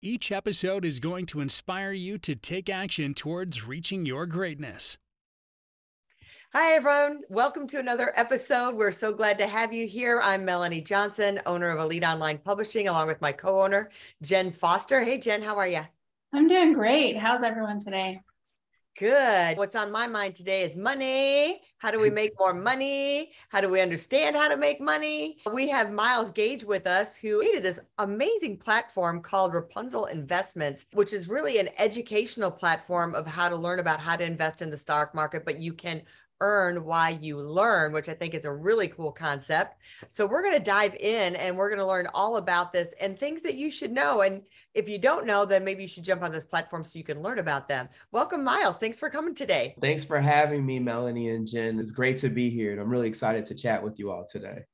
Each episode is going to inspire you to take action towards reaching your greatness. Hi, everyone. Welcome to another episode. We're so glad to have you here. I'm Melanie Johnson, owner of Elite Online Publishing, along with my co owner, Jen Foster. Hey, Jen, how are you? I'm doing great. How's everyone today? Good. What's on my mind today is money. How do we make more money? How do we understand how to make money? We have Miles Gage with us, who created this amazing platform called Rapunzl Investments, which is really an educational platform of how to learn about how to invest in the stock market, but you can earn why you learn, which I think is a really cool concept. So we're going to dive in and we're going to learn all about this and things that you should know. And if you don't know, then maybe you should jump on this platform so you can learn about them. Welcome, Miles. Thanks for coming today. Thanks for having me, Melanie and Jen. It's great to be here. And I'm really excited to chat with you all today.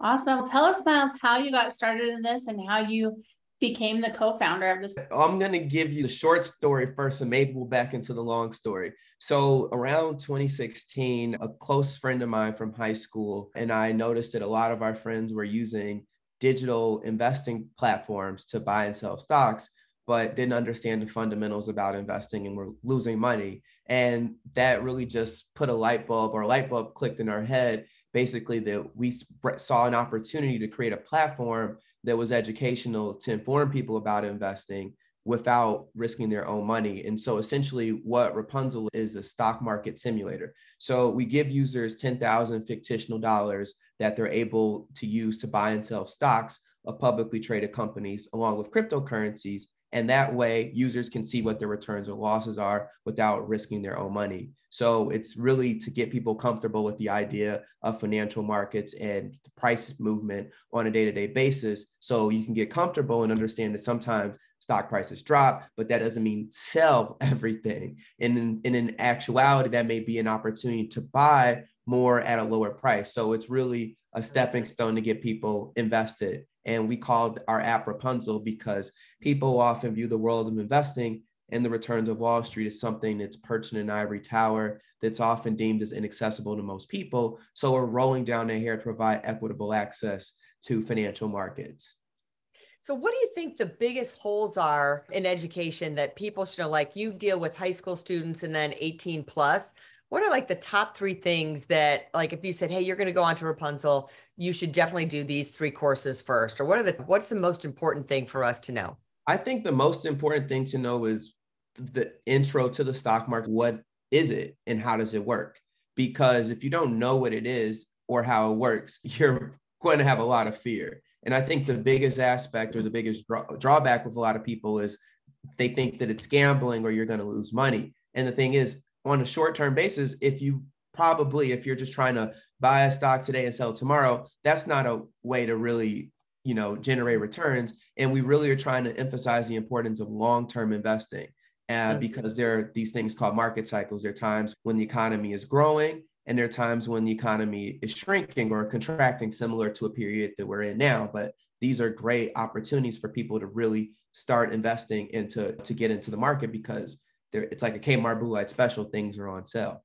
Awesome. Tell us, Miles, how you got started in this and how you became the co-founder of this? I'm going to give you the short story first and maybe we'll back into the long story. So around 2016, a close friend of mine from high school and I noticed that a lot of our friends were using digital investing platforms to buy and sell stocks but didn't understand the fundamentals about investing and were losing money. And that really just put a light bulb or a light bulb clicked in our head, basically, that we saw an opportunity to create a platform that was educational to inform people about investing without risking their own money. And so essentially what Rapunzl is a stock market simulator. So we give users 10,000 fictional dollars that they're able to use to buy and sell stocks of publicly traded companies along with cryptocurrencies. And that way users can see what their returns or losses are without risking their own money. So it's really to get people comfortable with the idea of financial markets and the price movement on a day-to-day basis. So you can get comfortable and understand that sometimes stock prices drop, but that doesn't mean sell everything. And in, and in actuality, that may be an opportunity to buy more at a lower price. So it's really a stepping stone to get people invested. And we called our app Rapunzl because people often view the world of investing and the returns of Wall Street is something that's perched in an ivory tower that's often deemed as inaccessible to most people. So we're rolling down their hair to provide equitable access to financial markets. So, what do you think the biggest holes are in education that people should know? Like, you deal with high school students and then 18 plus. What are like the top three things that, like, if you said, "Hey, you're going to go on to Rapunzl, you should definitely do these three courses first or what are the what's the most important thing for us to know? I think the most important thing to know is the intro to the stock market. What is it and how does it work? Because if you don't know what it is or how it works, you're going to have a lot of fear. And I think the biggest aspect or the biggest draw, drawback with a lot of people is they think that it's gambling or you're going to lose money. And the thing is, on a short term basis, if you probably, if you're just trying to buy a stock today and sell tomorrow, that's not a way to really you know generate returns and we really are trying to emphasize the importance of long-term investing uh, because there are these things called market cycles. There are times when the economy is growing, and there are times when the economy is shrinking or contracting, similar to a period that we're in now. But these are great opportunities for people to really start investing into to get into the market because it's like a Kmart Blue Light special. Things are on sale.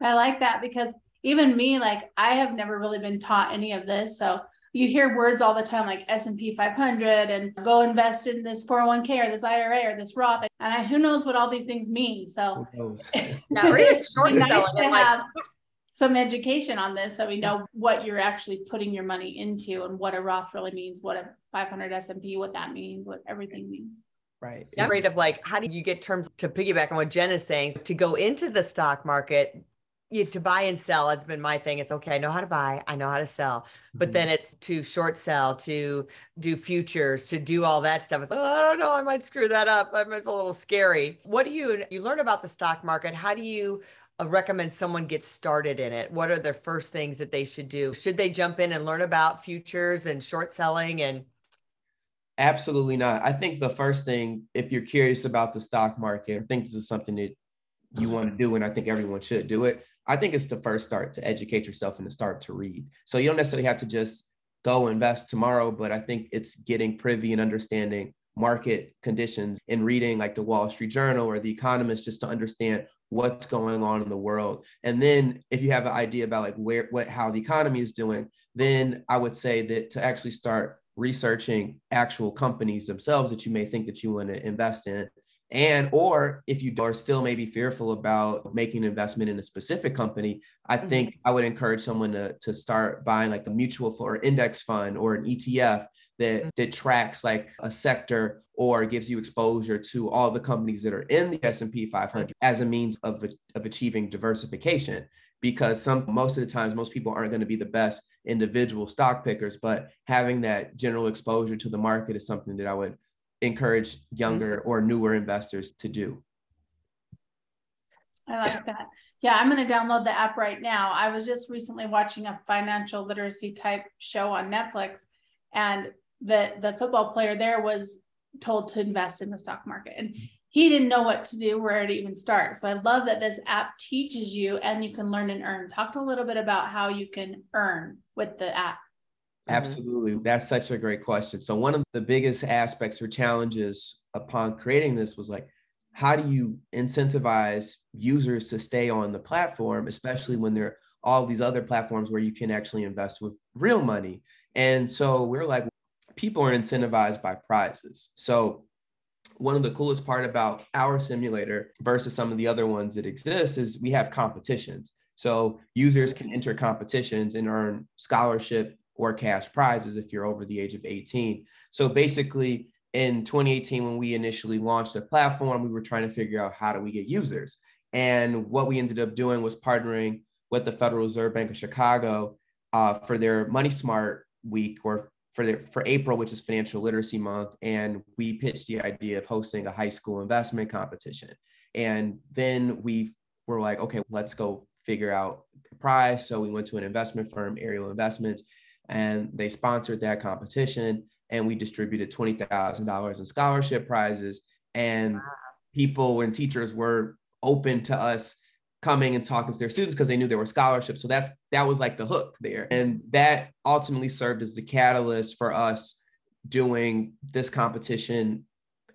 I like that because even me, like I have never really been taught any of this. So you hear words all the time like S&P 500 and go invest in this 401k or this IRA or this Roth. And I, who knows what all these things mean. So not really short nice selling. To have some education on this so we know what you're actually putting your money into and what a Roth really means, what a 500 S&P, what that means, what everything means. Right. Yeah. Afraid of like, how do you get terms to piggyback on what Jen is saying? To go into the stock market, you to buy and sell has been my thing. It's okay. I know how to buy. I know how to sell. But mm-hmm. then it's to short sell, to do futures, to do all that stuff. It's like, oh, I don't know. I might screw that up. It's a little scary. What do you you learn about the stock market? How do you uh, recommend someone get started in it? What are the first things that they should do? Should they jump in and learn about futures and short selling and Absolutely not. I think the first thing, if you're curious about the stock market, I think this is something that you want to do, and I think everyone should do it. I think it's to first start to educate yourself and to start to read. So you don't necessarily have to just go invest tomorrow, but I think it's getting privy and understanding market conditions and reading like the Wall Street Journal or the Economist just to understand what's going on in the world. And then if you have an idea about like where what how the economy is doing, then I would say that to actually start researching actual companies themselves that you may think that you want to invest in and or if you are still maybe fearful about making an investment in a specific company i mm-hmm. think i would encourage someone to, to start buying like a mutual fund or index fund or an etf that mm-hmm. that tracks like a sector or gives you exposure to all the companies that are in the s&p 500 as a means of, of achieving diversification because some most of the times most people aren't going to be the best individual stock pickers but having that general exposure to the market is something that i would encourage younger or newer investors to do. I like that. Yeah, I'm going to download the app right now. I was just recently watching a financial literacy type show on Netflix, and the the football player there was told to invest in the stock market, and he didn't know what to do, where to even start. So I love that this app teaches you, and you can learn and earn. Talk a little bit about how you can earn with the app. Mm-hmm. Absolutely. That's such a great question. So, one of the biggest aspects or challenges upon creating this was like, how do you incentivize users to stay on the platform, especially when there are all these other platforms where you can actually invest with real money? And so we're like, people are incentivized by prizes. So, one of the coolest part about our simulator versus some of the other ones that exist is we have competitions. So users can enter competitions and earn scholarship or cash prizes if you're over the age of 18. So basically, in 2018, when we initially launched the platform, we were trying to figure out how do we get users. And what we ended up doing was partnering with the Federal Reserve Bank of Chicago uh, for their Money Smart Week or for their, for April, which is Financial Literacy Month. And we pitched the idea of hosting a high school investment competition. And then we were like, okay, let's go figure out a prize. So we went to an investment firm, Ariel Investments, and they sponsored that competition and we distributed $20,000 in scholarship prizes and people and teachers were open to us coming and talking to their students because they knew there were scholarships so that's that was like the hook there and that ultimately served as the catalyst for us doing this competition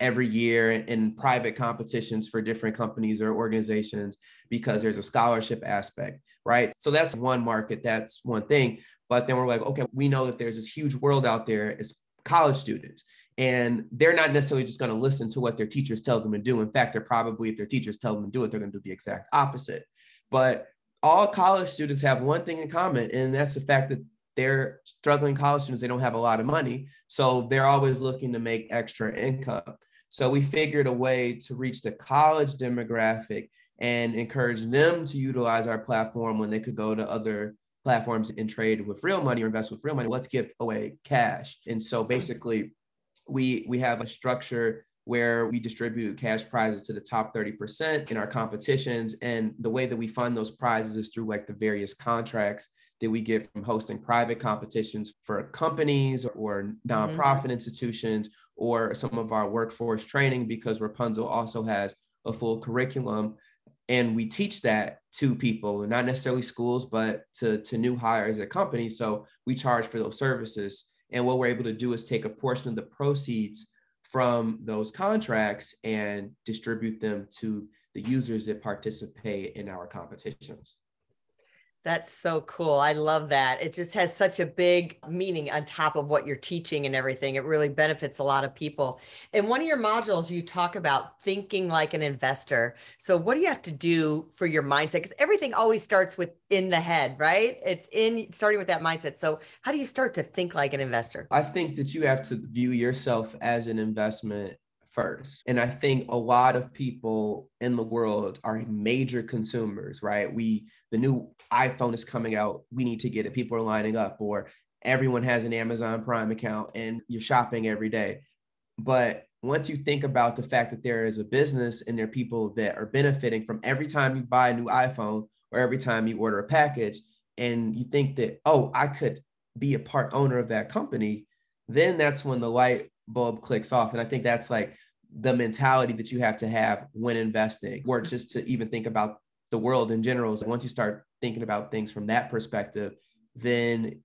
every year in private competitions for different companies or organizations because there's a scholarship aspect right so that's one market that's one thing but then we're like, okay, we know that there's this huge world out there. It's college students. And they're not necessarily just going to listen to what their teachers tell them to do. In fact, they're probably, if their teachers tell them to do it, they're going to do the exact opposite. But all college students have one thing in common, and that's the fact that they're struggling college students. They don't have a lot of money. So they're always looking to make extra income. So we figured a way to reach the college demographic and encourage them to utilize our platform when they could go to other platforms and trade with real money or invest with real money. Let's give away cash. And so basically, we we have a structure where we distribute cash prizes to the top 30% in our competitions. And the way that we fund those prizes is through like the various contracts that we get from hosting private competitions for companies or nonprofit mm-hmm. institutions or some of our workforce training because Rapunzl also has a full curriculum and we teach that to people not necessarily schools but to, to new hires at companies so we charge for those services and what we're able to do is take a portion of the proceeds from those contracts and distribute them to the users that participate in our competitions that's so cool. I love that. It just has such a big meaning on top of what you're teaching and everything. It really benefits a lot of people. In one of your modules, you talk about thinking like an investor. So, what do you have to do for your mindset? Because everything always starts with in the head, right? It's in starting with that mindset. So, how do you start to think like an investor? I think that you have to view yourself as an investment first. And I think a lot of people in the world are major consumers, right? We, the new iPhone is coming out, we need to get it. People are lining up, or everyone has an Amazon Prime account and you're shopping every day. But once you think about the fact that there is a business and there are people that are benefiting from every time you buy a new iPhone or every time you order a package, and you think that, oh, I could be a part owner of that company, then that's when the light bulb clicks off. And I think that's like the mentality that you have to have when investing, or just to even think about the world in general. So once you start thinking about things from that perspective, then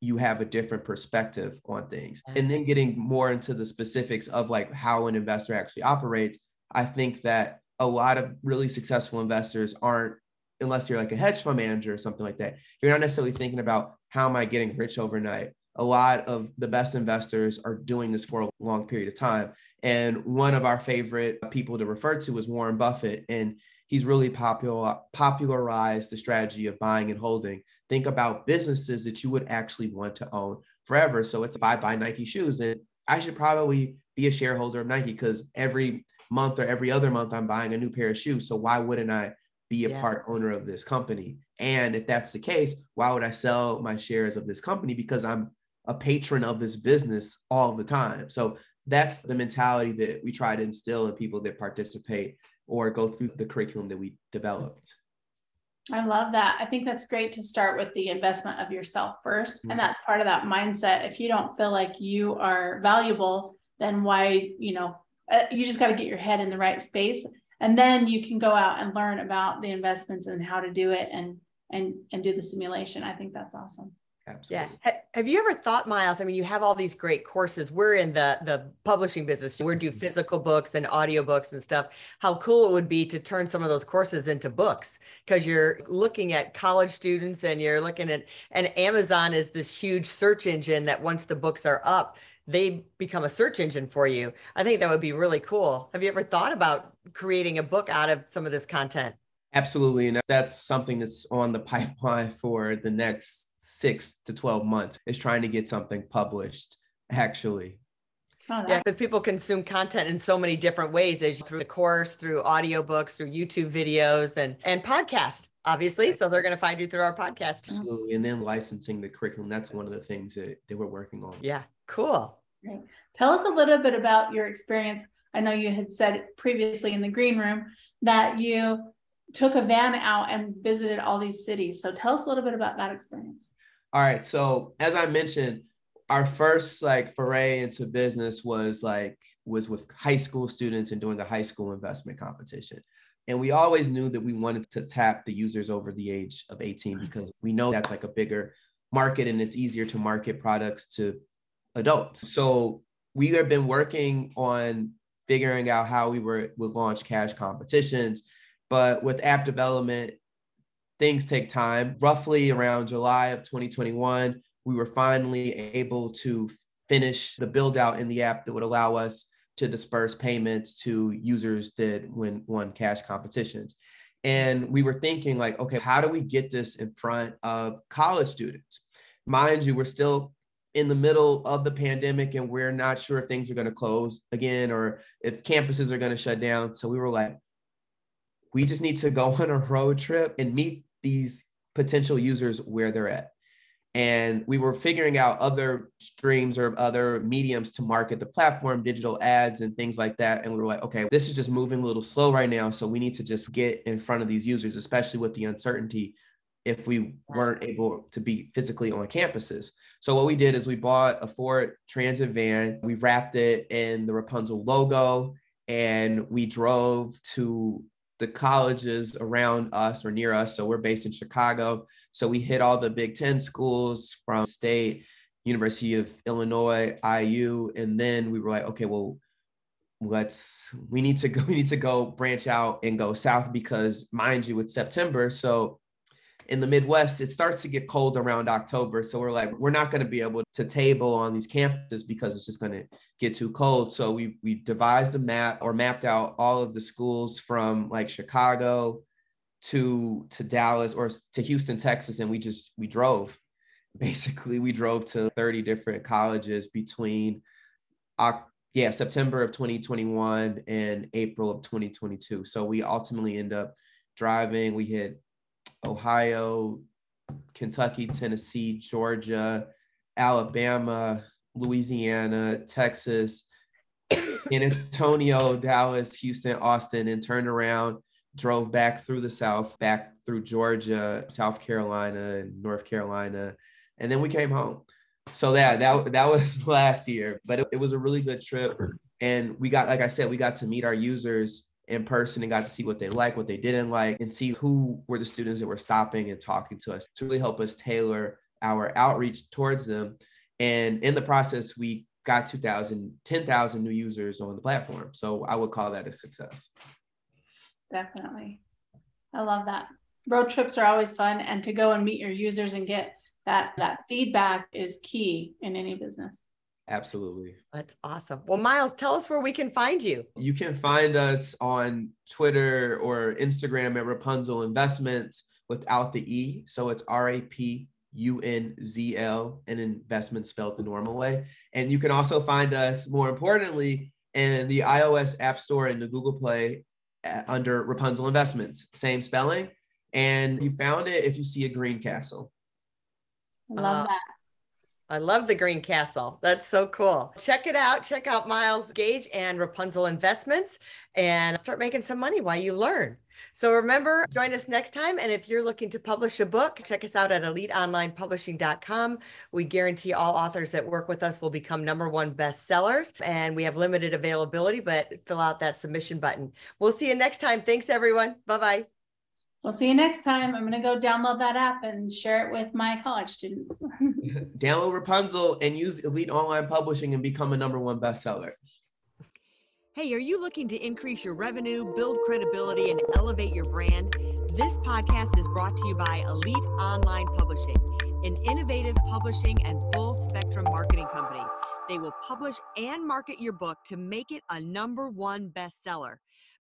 you have a different perspective on things. And then getting more into the specifics of like how an investor actually operates, I think that a lot of really successful investors aren't unless you're like a hedge fund manager or something like that. You're not necessarily thinking about how am I getting rich overnight. A lot of the best investors are doing this for a long period of time. And one of our favorite people to refer to is Warren Buffett. And he's really popular, popularized the strategy of buying and holding. Think about businesses that you would actually want to own forever. So it's if I buy Nike shoes, and I should probably be a shareholder of Nike because every month or every other month I'm buying a new pair of shoes. So why wouldn't I be a yeah. part owner of this company? And if that's the case, why would I sell my shares of this company? Because I'm a patron of this business all the time. So that's the mentality that we try to instill in people that participate or go through the curriculum that we developed. I love that. I think that's great to start with the investment of yourself 1st mm-hmm. And that's part of that mindset. If you don't feel like you are valuable, then why, you know, uh, you just got to get your head in the right space and then you can go out and learn about the investments and how to do it and and and do the simulation i think that's awesome Absolutely. Yeah. Have you ever thought, Miles? I mean, you have all these great courses. We're in the the publishing business. We do mm-hmm. physical books and audiobooks and stuff. How cool it would be to turn some of those courses into books because you're looking at college students and you're looking at and Amazon is this huge search engine that once the books are up, they become a search engine for you. I think that would be really cool. Have you ever thought about creating a book out of some of this content? Absolutely. And that's something that's on the pipeline for the next six to 12 months is trying to get something published, actually. Oh, yeah, because people consume content in so many different ways as through the course, through audiobooks, through YouTube videos and and podcast, obviously. So they're going to find you through our podcast. Absolutely. And then licensing the curriculum. That's one of the things that they were working on. Yeah. Cool. Great. Tell us a little bit about your experience. I know you had said previously in the green room that you took a van out and visited all these cities. So tell us a little bit about that experience. All right. So as I mentioned, our first like foray into business was like was with high school students and doing a high school investment competition. And we always knew that we wanted to tap the users over the age of 18 mm-hmm. because we know that's like a bigger market and it's easier to market products to adults. So we have been working on figuring out how we were would launch cash competitions, but with app development, things take time. Roughly around July of 2021, we were finally able to finish the build out in the app that would allow us to disperse payments to users that win won cash competitions. And we were thinking like, okay, how do we get this in front of college students? Mind you, we're still in the middle of the pandemic and we're not sure if things are going to close again or if campuses are going to shut down. So we were like, we just need to go on a road trip and meet these potential users where they're at. And we were figuring out other streams or other mediums to market the platform, digital ads and things like that. And we were like, okay, this is just moving a little slow right now. So we need to just get in front of these users, especially with the uncertainty if we weren't able to be physically on campuses. So what we did is we bought a Ford Transit van. We wrapped it in the Rapunzl logo and we drove to the colleges around us or near us. So we're based in Chicago. So we hit all the Big Ten schools from state, University of Illinois, IU. And then we were like, okay, well, let's we need to go, we need to go branch out and go south because mind you, it's September. So in the Midwest, it starts to get cold around October. So we're like, we're not going to be able to table on these campuses because it's just going to get too cold. So we we devised a map or mapped out all of the schools from like Chicago to to Dallas or to Houston, Texas, and we just we drove. Basically, we drove to 30 different colleges between yeah, September of 2021 and April of 2022. So we ultimately end up driving. We hit Ohio, Kentucky, Tennessee, Georgia, Alabama, Louisiana, Texas, San Antonio, Dallas, Houston, Austin, and turned around, drove back through the South, back through Georgia, South Carolina, and North Carolina. And then we came home. So yeah, that that was last year, but it, it was a really good trip, and we got, like I said, we got to meet our users in person and got to see what they like, what they didn't like, and see who were the students that were stopping and talking to us to really help us tailor our outreach towards them. And in the process, we got 2,000, 10,000 new users on the platform. So I would call that a success. Definitely. I love that. Road trips are always fun and to go and meet your users and get that that feedback is key in any business. Absolutely. That's awesome. Well, Miles, tell us where we can find you. You can find us on Twitter or Instagram at Rapunzl Investments without the E. So it's R A P U N Z L and investment spelled the normal way. And you can also find us, more importantly, in the iOS App Store and the Google Play uh, under Rapunzl Investments, same spelling. And you found it if you see a green castle. Love uh, that. I love the Green Castle. That's so cool. Check it out. Check out Miles Gage and Rapunzl Investments and start making some money while you learn. So remember, join us next time. And if you're looking to publish a book, check us out at eliteonlinepublishing.com. We guarantee all authors that work with us will become number one bestsellers. And we have limited availability, but fill out that submission button. We'll see you next time. Thanks, everyone. Bye bye. We'll see you next time. I'm going to go download that app and share it with my college students. download Rapunzl and use Elite Online Publishing and become a number one bestseller. Hey, are you looking to increase your revenue, build credibility, and elevate your brand? This podcast is brought to you by Elite Online Publishing, an innovative publishing and full spectrum marketing company. They will publish and market your book to make it a number one bestseller.